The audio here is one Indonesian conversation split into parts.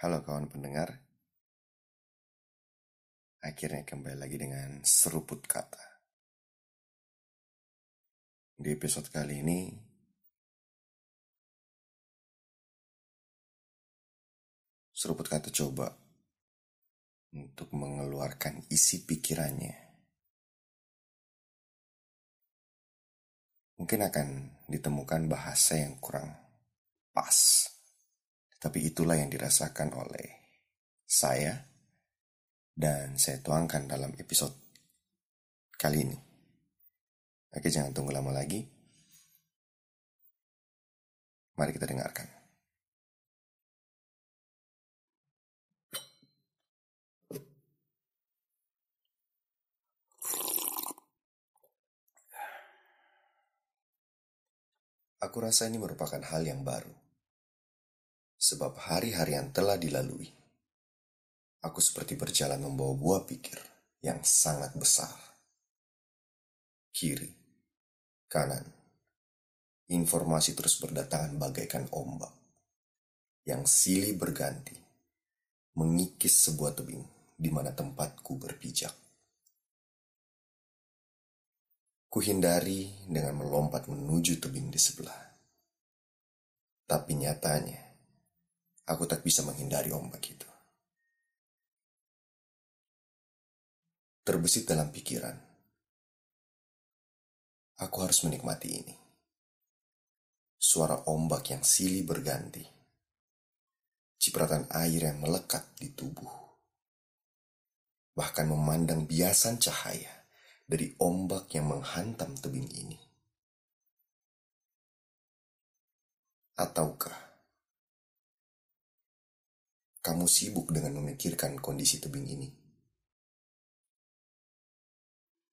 Halo kawan pendengar, akhirnya kembali lagi dengan seruput kata. Di episode kali ini, seruput kata coba untuk mengeluarkan isi pikirannya. Mungkin akan ditemukan bahasa yang kurang pas tapi itulah yang dirasakan oleh saya dan saya tuangkan dalam episode kali ini. Oke, jangan tunggu lama lagi. Mari kita dengarkan. Aku rasa ini merupakan hal yang baru sebab hari-hari yang telah dilalui, aku seperti berjalan membawa buah pikir yang sangat besar. Kiri, kanan, informasi terus berdatangan bagaikan ombak yang silih berganti, mengikis sebuah tebing di mana tempatku berpijak. Kuhindari dengan melompat menuju tebing di sebelah. Tapi nyatanya, Aku tak bisa menghindari ombak itu. Terbesit dalam pikiran. Aku harus menikmati ini. Suara ombak yang silih berganti. Cipratan air yang melekat di tubuh. Bahkan memandang biasan cahaya dari ombak yang menghantam tebing ini. Ataukah kamu sibuk dengan memikirkan kondisi tebing ini.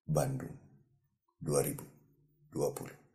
Bandung 2020